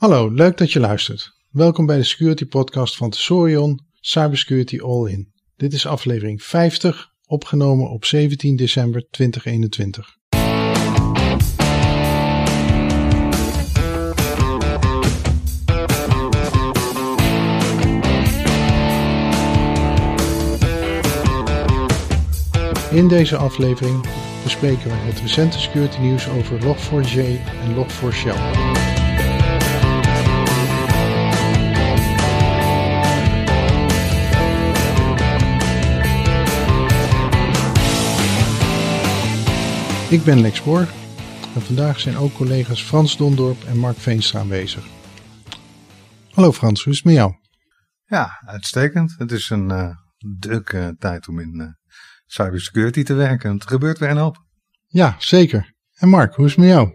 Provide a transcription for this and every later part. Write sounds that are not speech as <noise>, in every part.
Hallo, leuk dat je luistert. Welkom bij de Security Podcast van Tesorion, Cybersecurity All In. Dit is aflevering 50, opgenomen op 17 december 2021. In deze aflevering bespreken we het recente security nieuws over Log4j en Log4Shell. Ik ben Lex Boor en vandaag zijn ook collega's Frans Dondorp en Mark Veenstra aanwezig. Hallo Frans, hoe is het met jou? Ja, uitstekend. Het is een uh, drukke tijd om in uh, cybersecurity te werken. Het gebeurt weer een hoop. Ja, zeker. En Mark, hoe is het met jou?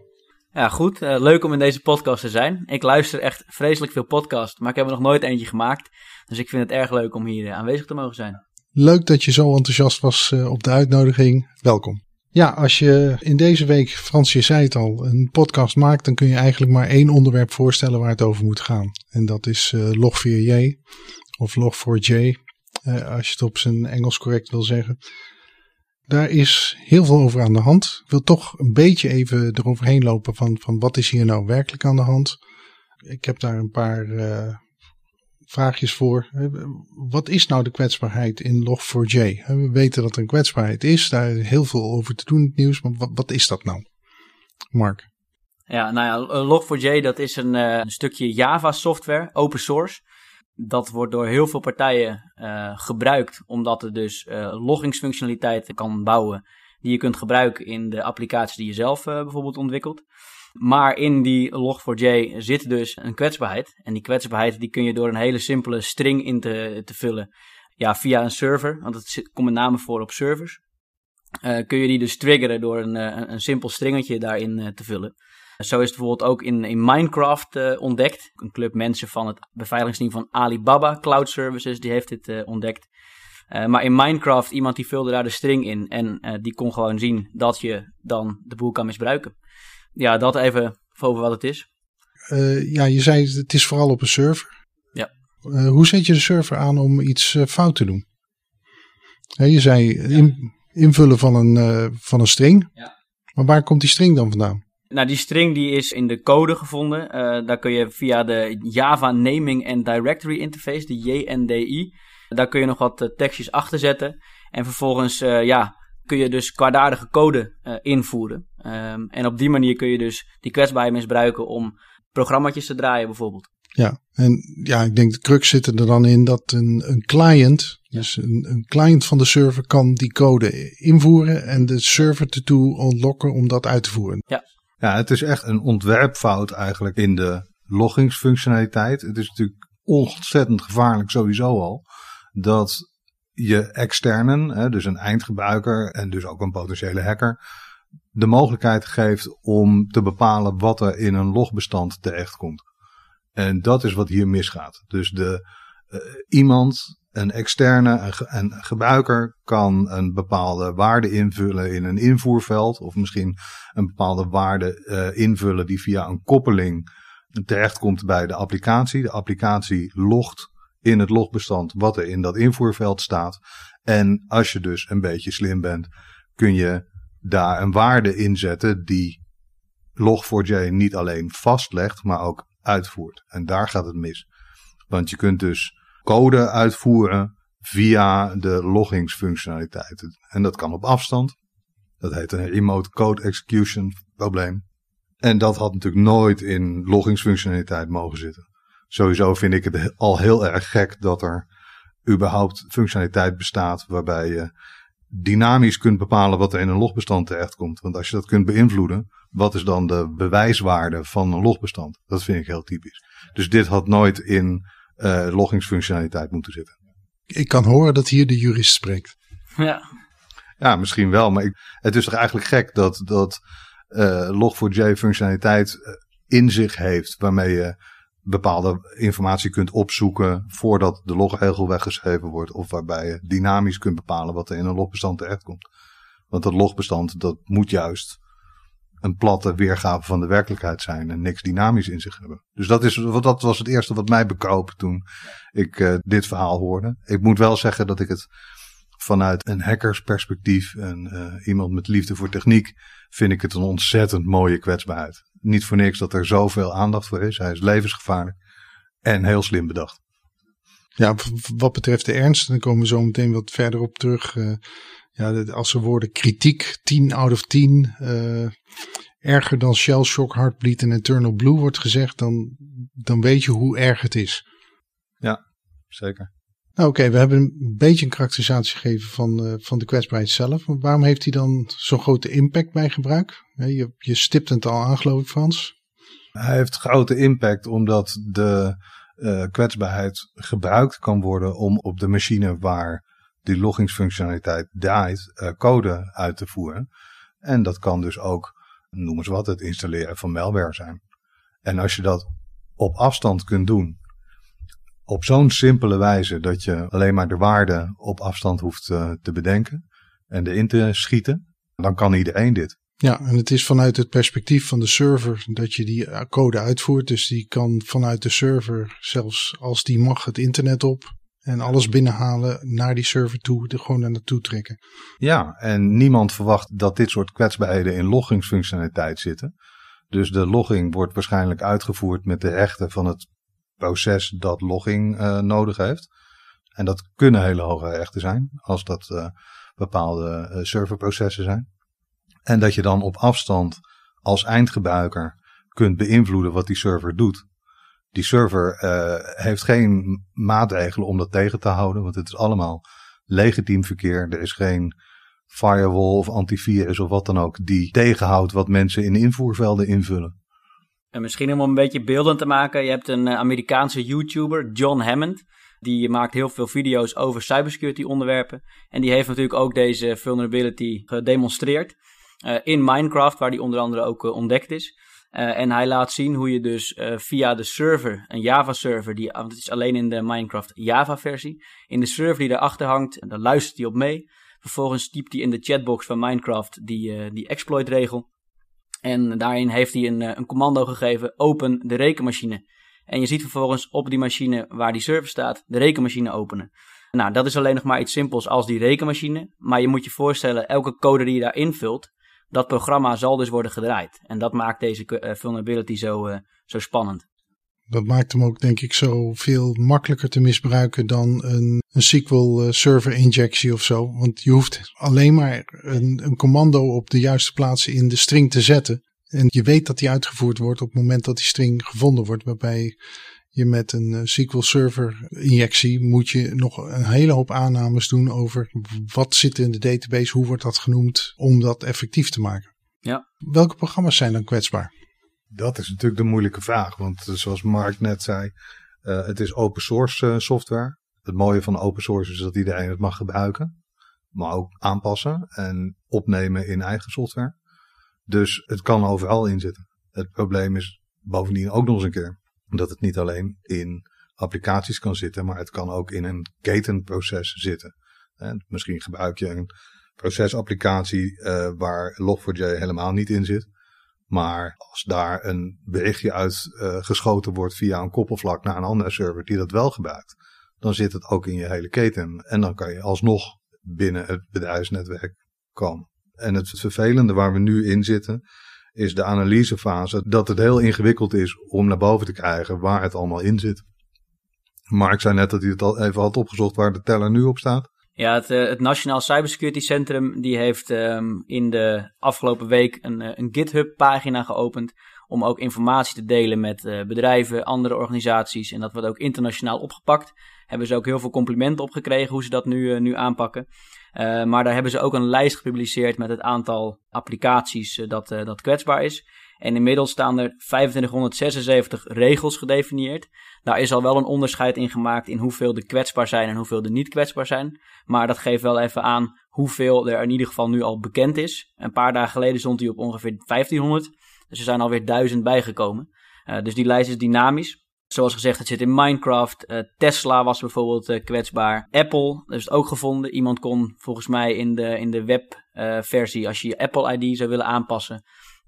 Ja, goed. Uh, leuk om in deze podcast te zijn. Ik luister echt vreselijk veel podcasts, maar ik heb er nog nooit eentje gemaakt. Dus ik vind het erg leuk om hier aanwezig te mogen zijn. Leuk dat je zo enthousiast was op de uitnodiging. Welkom. Ja, als je in deze week, Frans, je zei het al, een podcast maakt, dan kun je eigenlijk maar één onderwerp voorstellen waar het over moet gaan. En dat is uh, Log4j of Log4j, uh, als je het op zijn Engels correct wil zeggen. Daar is heel veel over aan de hand. Ik wil toch een beetje even eroverheen lopen van, van wat is hier nou werkelijk aan de hand. Ik heb daar een paar uh, vraagjes voor. Wat is nou de kwetsbaarheid in Log4j? We weten dat er een kwetsbaarheid is, daar is heel veel over te doen in het nieuws, maar wat, is dat nou? Mark? Ja, nou ja, Log4j dat is een, stukje Java software, open source. Dat wordt door heel veel partijen gebruikt, omdat het dus uh, loggingsfunctionaliteiten kan bouwen die je kunt gebruiken in de applicaties die je zelf bijvoorbeeld ontwikkelt. Maar in die log4j zit dus een kwetsbaarheid. En die kwetsbaarheid die kun je door een hele simpele string in te, te vullen. Ja, via een server, want het komt met name voor op servers. Uh, kun je die dus triggeren door een, een, een simpel stringetje daarin uh, te vullen. Zo is het bijvoorbeeld ook in, in Minecraft ontdekt. Een club mensen van het beveiligingsteam van Alibaba Cloud Services, die heeft dit ontdekt. maar in Minecraft, iemand die vulde daar de string in en die kon gewoon zien dat je dan de boel kan misbruiken ja, dat even over wat het is. Uh, ja, je zei het is vooral op een server. Ja. Uh, hoe zet je de server aan om iets uh, fout te doen? je zei in, invullen van een, van een string. Ja. Maar waar komt die string dan vandaan? Nou, die string die is in de code gevonden. daar kun je via de Java Naming and Directory Interface, de JNDI, daar kun je nog wat tekstjes achter zetten. En vervolgens, ja, kun je dus kwaadaardige code uh, invoeren. Um, en op die manier kun je dus die kwetsbaarheid misbruiken om programma's te draaien bijvoorbeeld. Ja, en ja, ik denk de crux zit er dan in dat een, een client, ja. dus een, een, client van de server kan die code invoeren en de server ertoe ontlokken om dat uit te voeren. Ja. Ja, het is echt een ontwerpfout eigenlijk in de loggingsfunctionaliteit. Het is natuurlijk ontzettend gevaarlijk sowieso al dat je externen, hè, dus een eindgebruiker en dus ook een potentiële hacker, de mogelijkheid geeft om te bepalen wat er in een logbestand terechtkomt. En dat is wat hier misgaat. Dus de, uh, iemand, een externe, een, gebruiker, kan een bepaalde waarde invullen in een invoerveld. Of misschien een bepaalde waarde uh, invullen die via een koppeling terechtkomt bij de applicatie. De applicatie logt in het logbestand wat er in dat invoerveld staat. En als je dus een beetje slim bent, kun je daar een waarde in zetten die Log4j niet alleen vastlegt, maar ook uitvoert. En daar gaat het mis. Want je kunt dus code uitvoeren via de loggingsfunctionaliteiten. En dat kan op afstand. Dat heet een remote code execution probleem. En dat had natuurlijk nooit in loggingsfunctionaliteit mogen zitten. Sowieso vind ik het al heel erg gek dat er überhaupt functionaliteit bestaat waarbij je dynamisch kunt bepalen wat er in een logbestand terechtkomt. Want als je dat kunt beïnvloeden, wat is dan de bewijswaarde van een logbestand? Dat vind ik heel typisch. Dus dit had nooit in uh, loggingsfunctionaliteit moeten zitten. Ik kan horen dat hier de jurist spreekt. Ja. Ja, misschien wel. Maar ik, het is toch eigenlijk gek dat, dat uh, Log4j functionaliteit in zich heeft waarmee je bepaalde informatie kunt opzoeken voordat de logregel weggeschreven wordt. Of waarbij je dynamisch kunt bepalen wat er in een logbestand terechtkomt. Want dat logbestand dat moet juist een platte weergave van de werkelijkheid zijn en niks dynamisch in zich hebben. Dus dat, is, dat was het eerste wat mij bekroop toen ik uh, dit verhaal hoorde. Ik moet wel zeggen dat ik het vanuit een hackersperspectief en uh, iemand met liefde voor techniek vind ik het een ontzettend mooie kwetsbaarheid. Niet voor niks dat er zoveel aandacht voor is. Hij is levensgevaarlijk en heel slim bedacht. Ja, wat betreft de ernst, dan komen we zo meteen wat verder op terug. Uh, ja, als er woorden kritiek, 10 out of 10, uh, erger dan shell shock, heartbleed en eternal blue wordt gezegd, dan, dan weet je hoe erg het is. Ja, zeker. Nou oké, we hebben een beetje een karakterisatie gegeven van, uh, van de kwetsbaarheid zelf. Maar waarom heeft hij dan zo'n grote impact bij gebruik? Je, je stipt het al aan geloof ik Frans. Hij heeft grote impact omdat de uh, kwetsbaarheid gebruikt kan worden om op de machine waar die loggingsfunctionaliteit draait, uh, code uit te voeren. En dat kan dus ook, noem eens wat, het installeren van malware zijn. En als je dat op afstand kunt doen, op zo'n simpele wijze dat je alleen maar de waarde op afstand hoeft uh, te bedenken en erin te schieten, dan kan iedereen dit. Ja, en het is vanuit het perspectief van de server dat je die eh, code uitvoert. Dus die kan vanuit de server, zelfs als die mag, het internet op. En alles binnenhalen naar die server toe, er gewoon naar naartoe trekken. Ja, en niemand verwacht dat dit soort kwetsbaarheden in loggingsfunctionaliteit zitten. Dus de logging wordt waarschijnlijk uitgevoerd met de rechten van het proces dat logging uh, nodig heeft. En dat kunnen hele hoge rechten zijn, als dat uh, bepaalde uh, serverprocessen zijn. En dat je dan op afstand als eindgebruiker kunt beïnvloeden wat die server doet. Die server heeft geen maatregelen om dat tegen te houden, want het is allemaal legitiem verkeer. Er is geen firewall of antivirus of wat dan ook die tegenhoudt wat mensen in invoervelden invullen. En misschien om een beetje beeldend te maken, je hebt een Amerikaanse YouTuber, John Hammond. Die maakt heel veel video's over cybersecurity onderwerpen. En die heeft natuurlijk ook deze vulnerability gedemonstreerd. Uh, in Minecraft, waar die onder andere ook uh, ontdekt is. En hij laat zien hoe je dus via de server, een Java server, die, het is alleen in de Minecraft Java versie, in de server die erachter hangt, en daar luistert hij op mee. Vervolgens typt hij in de chatbox van Minecraft die, die exploit regel. En daarin heeft hij een, een commando gegeven, open de rekenmachine. En je ziet vervolgens op die machine waar die server staat, de rekenmachine openen. Nou, dat is alleen nog maar iets simpels als die rekenmachine. Maar je moet je voorstellen, elke code die je daar invult, dat programma zal dus worden gedraaid. En dat maakt deze uh, vulnerability zo, uh, zo spannend. Dat maakt hem ook denk ik zo veel makkelijker te misbruiken dan een, een SQL uh, server injectie of zo. Want je hoeft alleen maar een, een commando op de juiste plaatsen in de string te zetten. En je weet dat die uitgevoerd wordt op het moment dat die string gevonden wordt. Waarbij je met een eh, SQL Server injectie moet je nog een hele hoop aannames doen over wat zit in de database, hoe wordt dat genoemd, om dat effectief te maken. Ja. Welke programma's zijn dan kwetsbaar? Dat is natuurlijk de moeilijke vraag, want eh, zoals Mark net zei, uh, het is open source uh, software. Het mooie van open source is dat iedereen het mag gebruiken, maar ook aanpassen en opnemen in eigen software. Dus het kan overal in zitten. Het probleem is bovendien ook nog eens een keer dat het niet alleen in applicaties kan zitten, maar het kan ook in een ketenproces zitten. En misschien gebruik je een procesapplicatie waar Log4j helemaal niet in zit. Maar als daar een berichtje uit uh, geschoten wordt via een koppelvlak naar een andere server die dat wel gebruikt, dan zit het ook in je hele keten. En dan kan je alsnog binnen het bedrijfsnetwerk komen. En het vervelende waar we nu in zitten, is de analysefase dat het heel ingewikkeld is om naar boven te krijgen waar het allemaal in zit. Mark zei net dat hij het al even had opgezocht waar de teller nu op staat. Ja, het, uh, het Nationaal Cybersecurity Centrum die heeft um, in de afgelopen week een, uh, een GitHub pagina geopend om ook informatie te delen met uh, bedrijven, andere organisaties en dat wordt ook internationaal opgepakt. Hebben ze ook heel veel complimenten op gekregen hoe ze dat nu, nu aanpakken. Uh, maar daar hebben ze ook een lijst gepubliceerd met het aantal applicaties dat, dat kwetsbaar is. En inmiddels staan er 2576 regels gedefinieerd. Daar is al wel een onderscheid in gemaakt in hoeveel er kwetsbaar zijn en hoeveel er niet kwetsbaar zijn. Maar dat geeft wel even aan hoeveel er in ieder geval nu al bekend is. Een paar dagen geleden stond hij op ongeveer 1500. Dus er zijn alweer duizend bijgekomen. dus die lijst is dynamisch. Zoals gezegd, het zit in Minecraft. Uh, Tesla was bijvoorbeeld uh, kwetsbaar. Apple is het ook gevonden. Iemand kon volgens mij in de, in de webversie, als je je Apple ID zou willen aanpassen,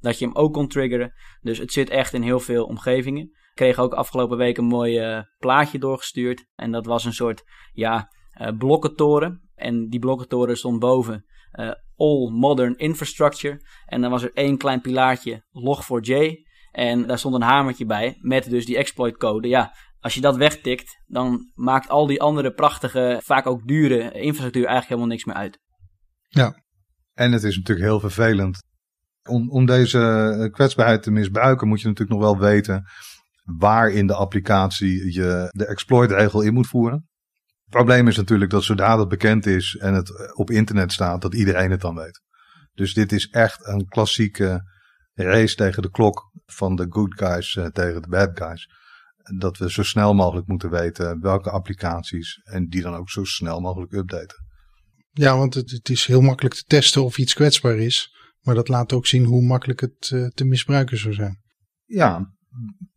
dat je hem ook kon triggeren. Dus het zit echt in heel veel omgevingen. Ik kreeg ook afgelopen week een mooi uh, plaatje doorgestuurd. En dat was een soort, ja, uh, blokkentoren. En die blokkentoren stond boven uh, All Modern Infrastructure. En dan was er één klein pilaartje, Log4j. En daar stond een hamertje bij met dus die exploitcode. Ja, als je dat wegtikt, dan maakt al die andere prachtige, vaak ook dure infrastructuur eigenlijk helemaal niks meer uit. Ja, en het is natuurlijk heel vervelend. Om, om deze eh, kwetsbaarheid te misbruiken moet je natuurlijk nog wel weten waar in de applicatie je de exploitregel in moet voeren. Het probleem is natuurlijk dat zodra het bekend is en het eh, op internet staat, dat iedereen het dan weet. Dus dit is echt een klassieke race tegen de klok van de good guys eh, tegen de bad guys. Dat we zo snel mogelijk moeten weten welke applicaties en die dan ook zo snel mogelijk updaten. Ja, want het is heel makkelijk te testen of iets kwetsbaar is. Maar dat laat ook zien hoe makkelijk het uh, te misbruiken zou zijn. Ja,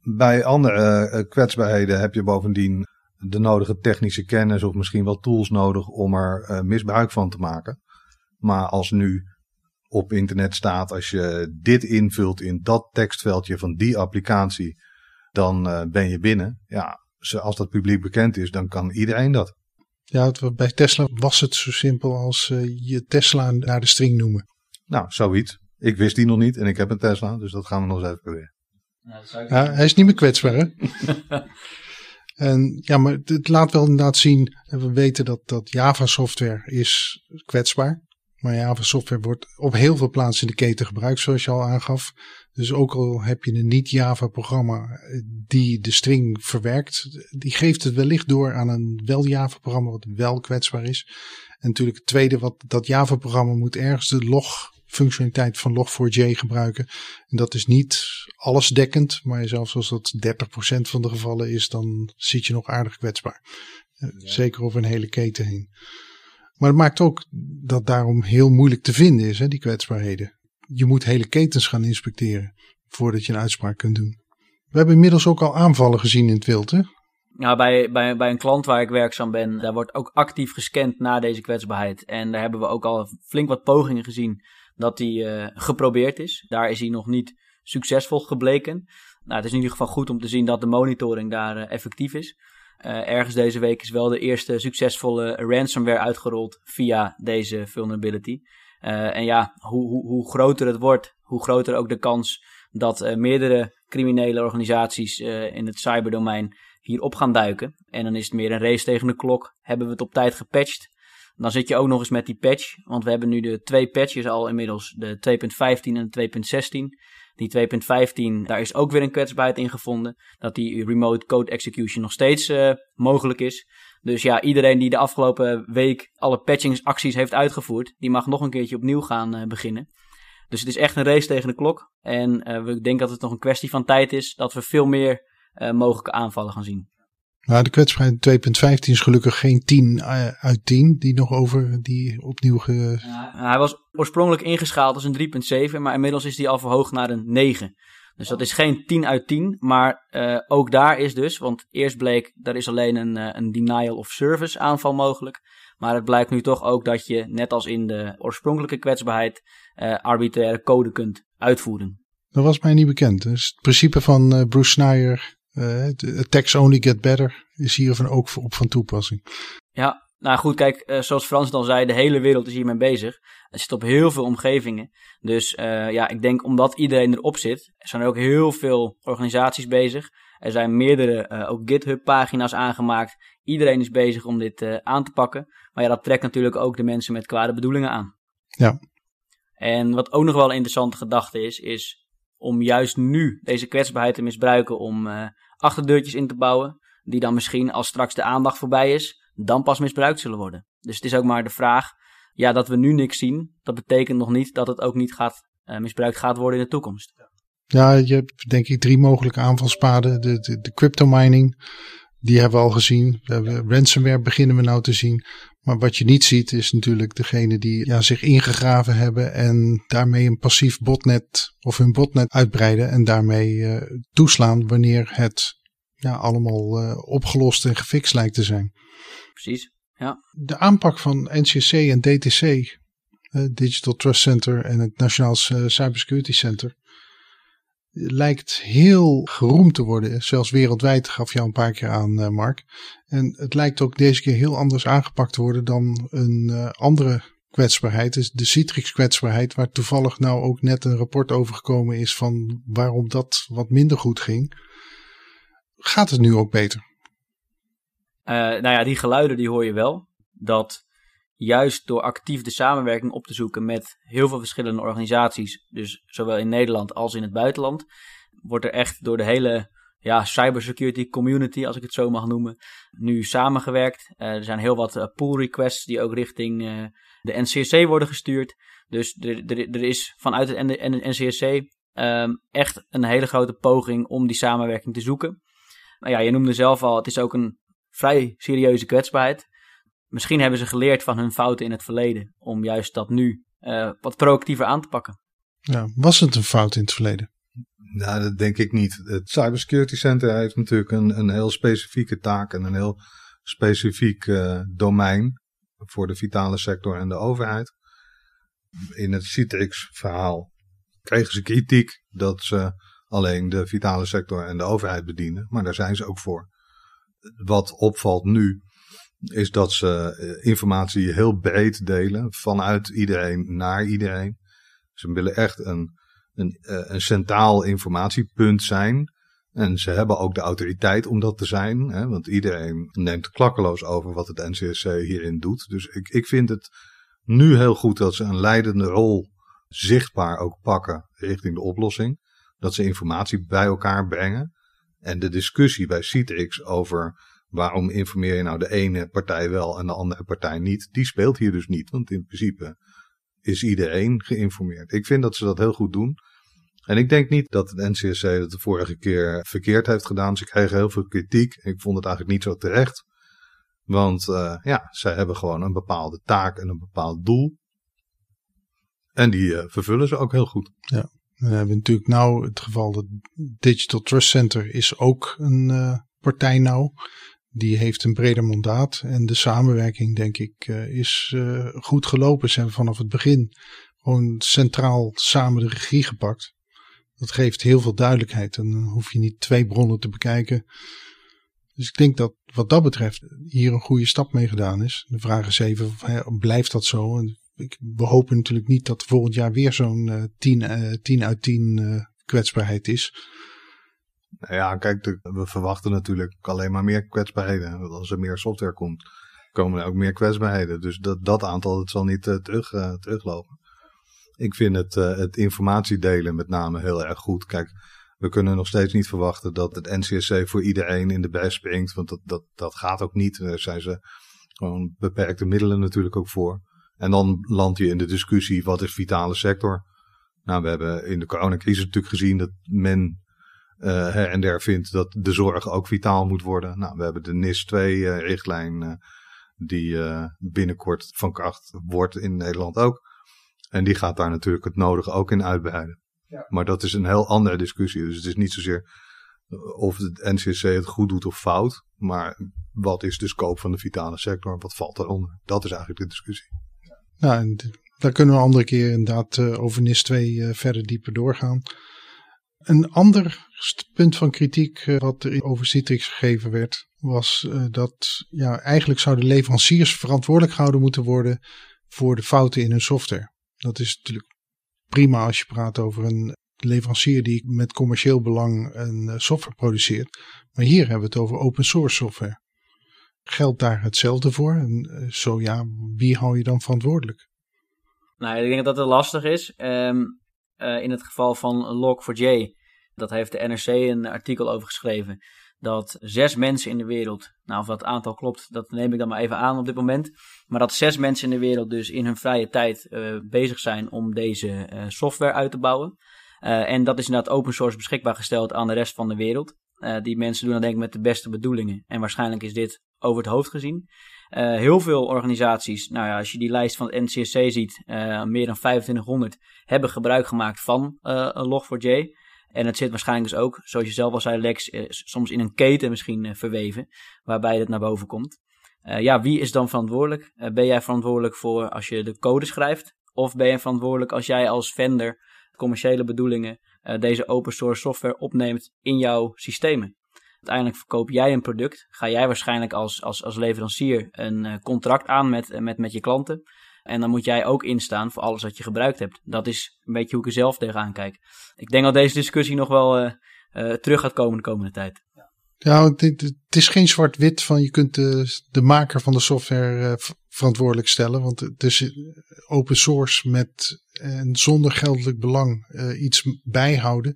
bij andere uh, kwetsbaarheden heb je bovendien de nodige technische kennis of misschien wel tools nodig om er misbruik van te maken. Maar als nu op internet staat, als je dit invult in dat tekstveldje van die applicatie, dan ben je binnen. Ja, als dat publiek bekend is, dan kan iedereen dat. Ja, bij Tesla was het zo simpel als je Tesla naar de string noemen. Nou, zoiets. Ik wist die nog niet en ik heb een Tesla, dus dat gaan we nog eens even proberen. Nou, ja, hij is niet meer kwetsbaar, hè? <laughs> en ja, maar het laat wel inderdaad zien, we weten dat, dat Java software is kwetsbaar. Maar Java software wordt op heel veel plaatsen in de keten gebruikt, zoals je al aangaf. Dus ook al heb je een niet-Java programma die de string verwerkt, die geeft het wellicht door aan een wel-Java programma wat wel kwetsbaar is. En natuurlijk het tweede, wat dat Java programma moet ergens de log functionaliteit van Log4j gebruiken. En dat is niet allesdekkend, maar zelfs als dat 30% van de gevallen is, dan zit je nog aardig kwetsbaar. Ja. Zeker over een hele keten heen. Maar het maakt ook dat daarom heel moeilijk te vinden is, hè, die kwetsbaarheden. Je moet hele ketens gaan inspecteren voordat je een uitspraak kunt doen. We hebben inmiddels ook al aanvallen gezien in het wild, hè? Ja, bij, bij, bij een klant waar ik werkzaam ben, daar wordt ook actief gescand na deze kwetsbaarheid. En daar hebben we ook al flink wat pogingen gezien dat die uh, geprobeerd is. Daar is hij nog niet succesvol gebleken. Nou, het is in ieder geval goed om te zien dat de monitoring daar uh, effectief is. Uh, ergens deze week is wel de eerste succesvolle ransomware uitgerold via deze vulnerability. en ja, hoe, hoe, hoe, groter het wordt, hoe groter ook de kans dat meerdere criminele organisaties in het cyberdomein hierop gaan duiken. En dan is het meer een race tegen de klok. Hebben we het op tijd gepatcht? Dan zit je ook nog eens met die patch, want we hebben nu de twee patches al inmiddels, de 2.15 en de 2.16. Die 2.15, daar is ook weer een kwetsbaarheid in gevonden, dat die remote code execution nog steeds uh, mogelijk is. Dus ja, iedereen die de afgelopen week alle patchingsacties heeft uitgevoerd, die mag nog een keertje opnieuw gaan uh, beginnen. Dus het is echt een race tegen de klok. En uh, we denken dat het nog een kwestie van tijd is dat we veel meer mogelijke aanvallen gaan zien. Maar de kwetsbaarheid 2.15 is gelukkig geen 10 eh, uit 10 die nog over die opnieuw ge... Ja, hij was oorspronkelijk ingeschaald als een 3.7, maar inmiddels is hij al verhoogd naar een 9. Dus dat is geen 10 uit 10, maar uh, ook daar is dus, want eerst bleek, er is alleen een, uh, een denial of service aanval mogelijk. Maar het blijkt nu toch ook dat je, net als in de oorspronkelijke kwetsbaarheid, uh, arbitraire code kunt uitvoeren. Dat was mij niet bekend. Dus het principe van Bruce uh, attacks only get better is hiervan ook op van toepassing. Ja, nou goed, kijk, uh, zoals Frans dan zei, de hele wereld is hiermee bezig. Het zit op heel veel omgevingen. Dus uh, ja, ik denk omdat iedereen erop zit, zijn er ook heel veel organisaties bezig. Er zijn meerdere ook GitHub-pagina's aangemaakt. Iedereen is bezig om dit aan te pakken. Maar ja, dat trekt natuurlijk ook de mensen met kwade bedoelingen aan. Ja. En wat ook nog wel een interessante gedachte is, is om juist nu deze kwetsbaarheid te misbruiken om uh, achterdeurtjes in te bouwen, die dan misschien als straks de aandacht voorbij is, dan pas misbruikt zullen worden. Dus het is ook maar de vraag, ja, dat we nu niks zien, dat betekent nog niet dat het ook niet gaat, uh, misbruikt gaat worden in de toekomst. Ja, je hebt denk ik drie mogelijke aanvalspaden. De, de, de crypto mining, die hebben we al gezien. We ransomware beginnen we nou te zien. Maar wat je niet ziet is natuurlijk degene die ja, zich ingegraven hebben en daarmee een passief botnet of hun botnet uitbreiden en daarmee uh, toeslaan wanneer het ja, allemaal uh, opgelost en gefixt lijkt te zijn. Precies, ja. De aanpak van NCC en DTC, uh, Digital Trust Center en het Nationaal Cybersecurity Center, lijkt heel geroemd te worden. Zelfs wereldwijd gaf je al een paar keer aan, Mark. En het lijkt ook deze keer heel anders aangepakt te worden dan een andere kwetsbaarheid. Dus de Citrix kwetsbaarheid, waar toevallig nou ook net een rapport over gekomen is van waarom dat wat minder goed ging. Gaat het nu ook beter? Uh, nou ja, die geluiden die hoor je wel. Dat juist door actief de samenwerking op te zoeken met heel veel verschillende organisaties, dus zowel in Nederland als in het buitenland, wordt er echt door de hele ja, cybersecurity community, als ik het zo mag noemen, nu samengewerkt. Uh, er zijn heel wat uh, pull requests die ook richting uh, de NCSC worden gestuurd. Dus er, er, is vanuit het NCSC ehm, echt een hele grote poging om die samenwerking te zoeken. Nou ja, je noemde zelf al, het is ook een vrij serieuze kwetsbaarheid. Misschien hebben ze geleerd van hun fouten in het verleden om juist dat nu wat proactiever aan te pakken. Ja, was het een fout in het verleden? Nou, dat denk ik niet. Het Cybersecurity Center heeft natuurlijk een, een heel specifieke taak en een heel specifiek uh, domein voor de vitale sector en de overheid. In het Citrix-verhaal kregen ze kritiek dat ze alleen de vitale sector en de overheid bedienen, maar daar zijn ze ook voor. Wat opvalt nu is dat ze eh, informatie heel breed delen, vanuit iedereen naar iedereen. Ze willen echt een een, uh, een centraal informatiepunt zijn. En ze hebben ook de autoriteit om dat te zijn. Hè, want iedereen neemt klakkeloos over wat het NCSC hierin doet. Dus ik, ik vind het nu heel goed dat ze een leidende rol zichtbaar ook pakken richting de oplossing. Dat ze informatie bij elkaar brengen. En de discussie bij Citrix over waarom informeer je nou de ene partij wel en de andere partij niet, die speelt hier dus niet. Want in principe is iedereen geïnformeerd. Ik vind dat ze dat heel goed doen. En ik denk niet dat het NCSC het de vorige keer verkeerd heeft gedaan. Ze kregen heel veel kritiek. Ik vond het eigenlijk niet zo terecht. Want uh, ja, zij hebben gewoon een bepaalde taak en een bepaald doel. En die uh, vervullen ze ook heel goed. Ja, we hebben natuurlijk nou het geval dat Digital Trust Center is ook een uh, partij nou. Die heeft een breder mandaat en de samenwerking denk ik is goed gelopen. Ze hebben vanaf het begin gewoon centraal samen de regie gepakt. Dat geeft heel veel duidelijkheid. En dan hoef je niet twee bronnen te bekijken. Dus ik denk dat wat dat betreft hier een goede stap mee gedaan is. De vraag is even, blijft dat zo? Ik, we hopen natuurlijk niet dat volgend jaar weer zo'n uh, 10, uh, 10 uit 10 uh, kwetsbaarheid is. Nou ja, kijk, we verwachten natuurlijk alleen maar meer kwetsbaarheden. Als er meer software komt, komen er ook meer kwetsbaarheden. Dus dat, dat aantal het zal niet uh, terug, uh, teruglopen. Ik vind het, uh, het informatiedelen met name heel erg goed. Kijk, we kunnen nog steeds niet verwachten dat het NCSC voor iedereen in de bij springt. Want dat, dat, dat gaat ook niet. Daar zijn ze gewoon beperkte middelen natuurlijk ook voor. En dan land je in de discussie, wat is vitale sector? Nou, we hebben in de coronacrisis natuurlijk gezien dat men uh, her en der vindt dat de zorg ook vitaal moet worden. Nou, we hebben de NIS 2-richtlijn uh, die uh, binnenkort van kracht wordt in Nederland ook. En die gaat daar natuurlijk het nodige ook in uitbreiden. Ja. Maar dat is een heel andere discussie. Dus het is niet zozeer of het NCC het goed doet of fout. Maar wat is de scope van de vitale sector? Wat valt daaronder? Dat is eigenlijk de discussie. Nou, en daar kunnen we een andere keer inderdaad over NIS 2 uh, verder dieper doorgaan. Een ander punt van kritiek uh, wat er over Citrix gegeven werd, was dat ja, eigenlijk zouden leveranciers verantwoordelijk gehouden moeten worden voor de fouten in hun software. Dat is natuurlijk prima als je praat over een leverancier die met commercieel belang een eh, software produceert. Maar hier hebben we het over open source software. Geldt daar hetzelfde voor? En eh, zo ja, wie hou je dan verantwoordelijk? Nou, ik denk dat het lastig is. Um, uh, in het geval van Log4j, dat heeft de NRC een artikel over geschreven dat zes mensen in de wereld, nou of dat aantal klopt, dat neem ik dan maar even aan op dit moment, maar dat zes mensen in de wereld dus in hun vrije tijd uh, bezig zijn om deze uh, software uit te bouwen. En dat is inderdaad open source beschikbaar gesteld aan de rest van de wereld. Die mensen doen dat denk ik met de beste bedoelingen en waarschijnlijk is dit over het hoofd gezien. heel veel organisaties, nou ja, als je die lijst van het NCSC ziet, meer dan 2500 hebben gebruik gemaakt van Log4j. En het zit waarschijnlijk dus ook, zoals je zelf al zei, Lex, eh, soms in een keten misschien eh, verweven, waarbij het naar boven komt. Ja, wie is dan verantwoordelijk? Ben jij verantwoordelijk voor als je de code schrijft? Of ben je verantwoordelijk als jij als vendor commerciële bedoelingen deze open source software opneemt in jouw systemen. Uiteindelijk verkoop jij een product, ga jij waarschijnlijk als, als, als leverancier een contract aan met, met, met je klanten. En dan moet jij ook instaan voor alles wat je gebruikt hebt. Dat is een beetje hoe ik er zelf tegenaan kijk. Ik denk dat deze discussie nog wel terug gaat komen de komende tijd. Ja, het, is geen zwart-wit van je kunt de, de maker van de software verantwoordelijk stellen. Want het open source met en zonder geldelijk belang iets bijhouden.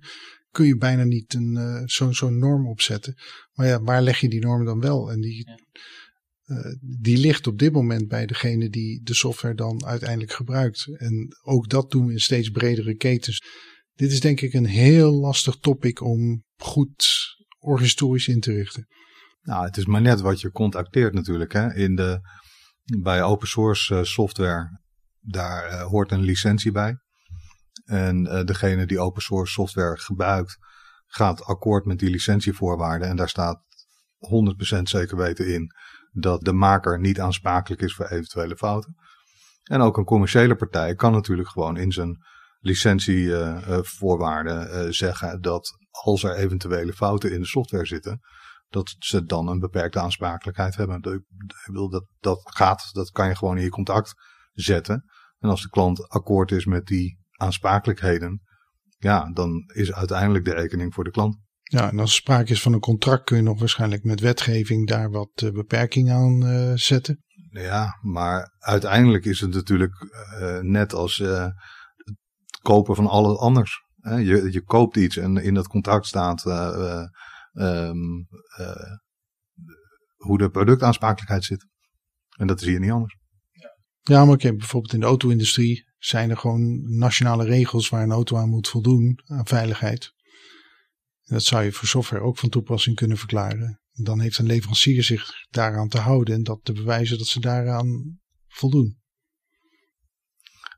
Kun je bijna niet een zo'n zo norm opzetten. Maar ja, waar leg je die norm dan wel? En die, ja. Uh, die ligt op dit moment bij degene die de software dan uiteindelijk gebruikt. En ook dat doen we in steeds bredere ketens. Dit is denk ik een heel lastig topic om goed organisatorisch in te richten. Nou, het is maar net wat je contacteert natuurlijk. Hè? In de, bij open source software, daar uh, hoort een licentie bij. En uh, degene die open source software gebruikt, gaat akkoord met die licentievoorwaarden. En daar staat 100% zeker weten in dat de maker niet aansprakelijk is voor eventuele fouten. En ook een commerciële partij kan natuurlijk gewoon in zijn licentievoorwaarden uh, zeggen dat als er eventuele fouten in de software zitten, dat ze dan een beperkte aansprakelijkheid hebben. Dat, dat gaat, dat kan je gewoon in je contact zetten. En als de klant akkoord is met die aansprakelijkheden, ja, dan is uiteindelijk de rekening voor de klant. Ja, en als er sprake is van een contract kun je nog waarschijnlijk met wetgeving daar wat uh, beperkingen aan uh, zetten. Ja, maar uiteindelijk is het natuurlijk uh, net als het kopen van alles anders. Je, je koopt iets en in dat contract staat um, hoe de productaansprakelijkheid zit. En dat is hier niet anders. Ja, maar oké, bijvoorbeeld in de auto-industrie zijn er gewoon nationale regels waar een auto aan moet voldoen aan veiligheid. Dat zou je voor software ook van toepassing kunnen verklaren. Dan heeft een leverancier zich daaraan te houden en dat te bewijzen dat ze daaraan voldoen.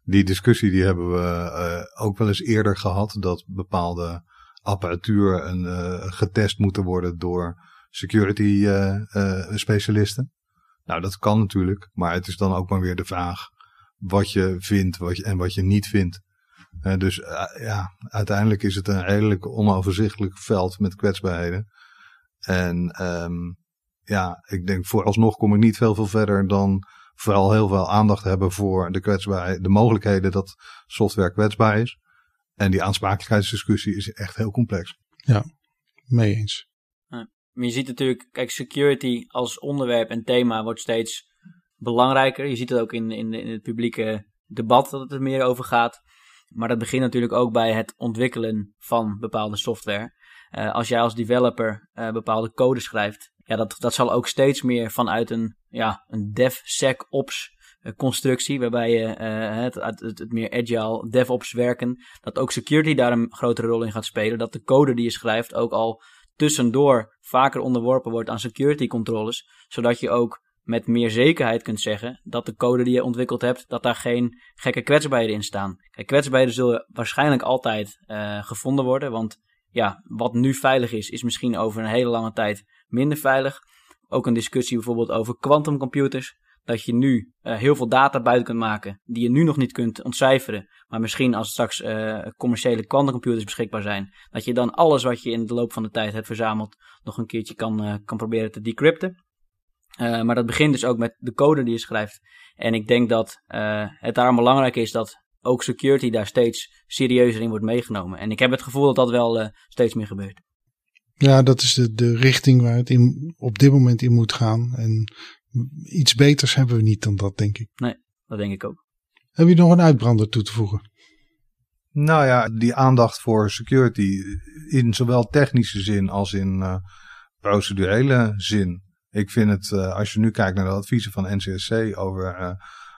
Die discussie die hebben we uh, ook wel eens eerder gehad. Dat bepaalde apparatuur een, uh, getest moeten worden door security uh, specialisten. Nou, dat kan natuurlijk. Maar het is dan ook maar weer de vraag wat je vindt wat je, en wat je niet vindt. Dus uh, ja, uiteindelijk is het een redelijk onoverzichtelijk veld met kwetsbaarheden. En um, ja, ik denk vooralsnog kom ik niet veel, veel verder dan vooral heel veel aandacht hebben voor de kwetsbaarheid, de mogelijkheden dat software kwetsbaar is. En die aansprakelijkheidsdiscussie is echt heel complex. Ja, mee eens. Je ziet natuurlijk, kijk, security als onderwerp en thema wordt steeds belangrijker. Je ziet het ook in, in, in het publieke debat dat het er meer over gaat. Maar dat begint natuurlijk ook bij het ontwikkelen van bepaalde software. Uh, als jij als developer uh, bepaalde code schrijft, ja, dat, dat zal ook steeds meer vanuit een, ja, een DevSecOps uh, constructie, waarbij je het, het, het, meer agile DevOps werken, dat ook security daar een grotere rol in gaat spelen. Dat de code die je schrijft ook al tussendoor vaker onderworpen wordt aan security controles, zodat je ook met meer zekerheid kunt zeggen dat de code die je ontwikkeld hebt, dat daar geen gekke kwetsbaarheden in staan. Kijk, kwetsbaarheden zullen waarschijnlijk altijd uh, gevonden worden, want ja, wat nu veilig is, is misschien over een hele lange tijd minder veilig. Ook een discussie bijvoorbeeld over quantumcomputers. Dat je nu uh, heel veel data buiten kunt maken die je nu nog niet kunt ontcijferen. Maar misschien als straks uh, commerciële quantumcomputers beschikbaar zijn, dat je dan alles wat je in de loop van de tijd hebt verzameld nog een keertje kan, kan proberen te decrypten. Maar dat begint dus ook met de code die je schrijft. En ik denk dat het daarom belangrijk is dat ook security daar steeds serieuzer in wordt meegenomen. En ik heb het gevoel dat dat wel steeds meer gebeurt. Ja, dat is de, de richting waar het in, op dit moment in moet gaan. En iets beters hebben we niet dan dat, denk ik. Nee, dat denk ik ook. Heb je nog een uitbrander toe te voegen? Nou ja, die aandacht voor security in zowel technische zin als in procedurele zin ik vind het, uh, als je nu kijkt naar de adviezen van NCSC over uh,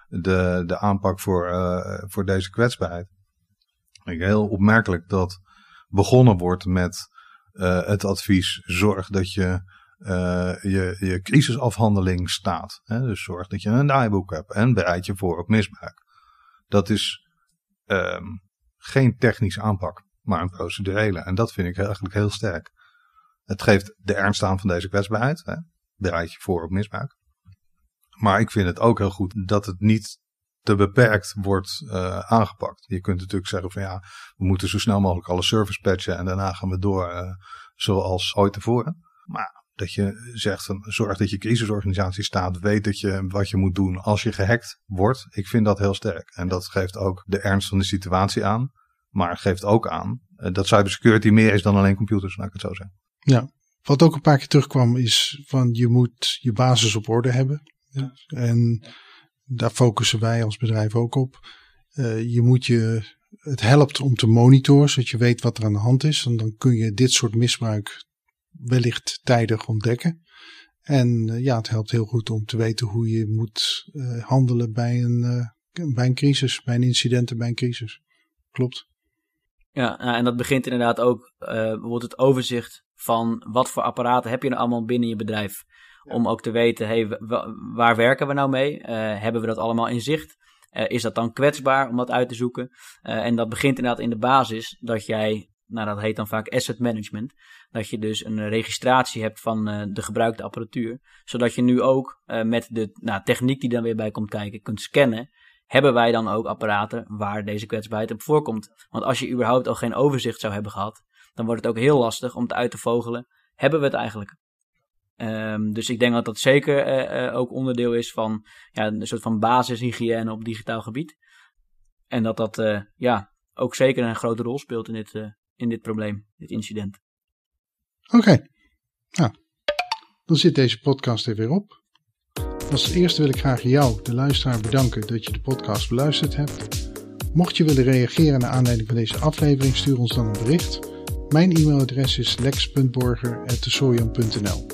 de, de aanpak voor, uh, voor deze kwetsbaarheid. Ik heel opmerkelijk dat begonnen wordt met het advies: zorg dat je je, je crisisafhandeling staat. Hè? Dus zorg dat je een draaiboek hebt en bereid je voor op misbruik. Dat is um, geen technische aanpak, maar een procedurele. En dat vind ik eigenlijk heel sterk. Het geeft de ernst aan van deze kwetsbaarheid. Hè? bereid je voor op misbruik. Maar ik vind het ook heel goed dat het niet te beperkt wordt uh, aangepakt. Je kunt natuurlijk zeggen van ja, we moeten zo snel mogelijk alle service patchen en daarna gaan we door uh, zoals ooit tevoren. Maar dat je zegt van zorg dat je crisisorganisatie staat, weet dat je wat je moet doen als je gehackt wordt. Ik vind dat heel sterk. En dat geeft ook de ernst van de situatie aan. Maar geeft ook aan uh, dat cybersecurity meer is dan alleen computers, laat ik het zo zeggen. Ja, wat ook een paar keer terugkwam is van je moet je basis op orde hebben. Ja. En daar focussen wij als bedrijf ook op. Uh, je moet je, het helpt om te monitoren, zodat je weet wat er aan de hand is. En dan kun je dit soort misbruik wellicht tijdig ontdekken. En uh, ja, het helpt heel goed om te weten hoe je moet uh, handelen bij een, bij een crisis, bij een incident en bij een crisis. Klopt. Ja, nou, en dat begint inderdaad ook, bijvoorbeeld het overzicht van wat voor apparaten heb je nou allemaal binnen je bedrijf. Om ook te weten, hey, waar werken we nou mee? Uh, hebben we dat allemaal in zicht? Uh, is dat dan kwetsbaar om dat uit te zoeken? Uh, en dat begint inderdaad in de basis dat jij, nou dat heet dan vaak asset management, dat je dus een registratie hebt van de gebruikte apparatuur. Zodat je nu ook met de nou, techniek die dan weer bij komt kijken kunt scannen. Hebben wij dan ook apparaten waar deze kwetsbaarheid op voorkomt? Want als je überhaupt al geen overzicht zou hebben gehad, dan wordt het ook heel lastig om te uit te vogelen. Hebben we het eigenlijk? Um, dus ik denk dat dat zeker uh, ook onderdeel is van ja, een soort van basishygiëne op digitaal gebied. En dat dat ja, ook zeker een grote rol speelt in dit, in dit probleem, dit incident. Oké, nou, dan zit deze podcast er weer op. Als eerste wil ik graag jou, de luisteraar, bedanken dat je de podcast beluisterd hebt. Mocht je willen reageren naar aanleiding van deze aflevering, stuur ons dan een bericht. Mijn e-mailadres is lex.borger.tesorium.nl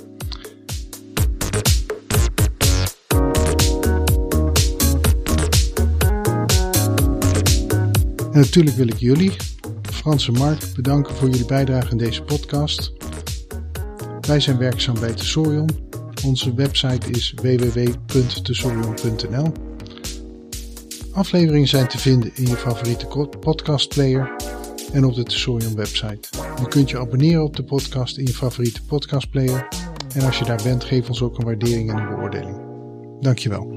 En natuurlijk wil ik jullie, Frans en Mark, bedanken voor jullie bijdrage in deze podcast. Wij zijn werkzaam bij Tesorion. Onze website is www.tesorion.nl. Afleveringen zijn te vinden in je favoriete podcastplayer en op de Tesorion website. Je kunt je abonneren op de podcast in je favoriete podcastplayer. En als je daar bent, geef ons ook een waardering en een beoordeling. Dankjewel.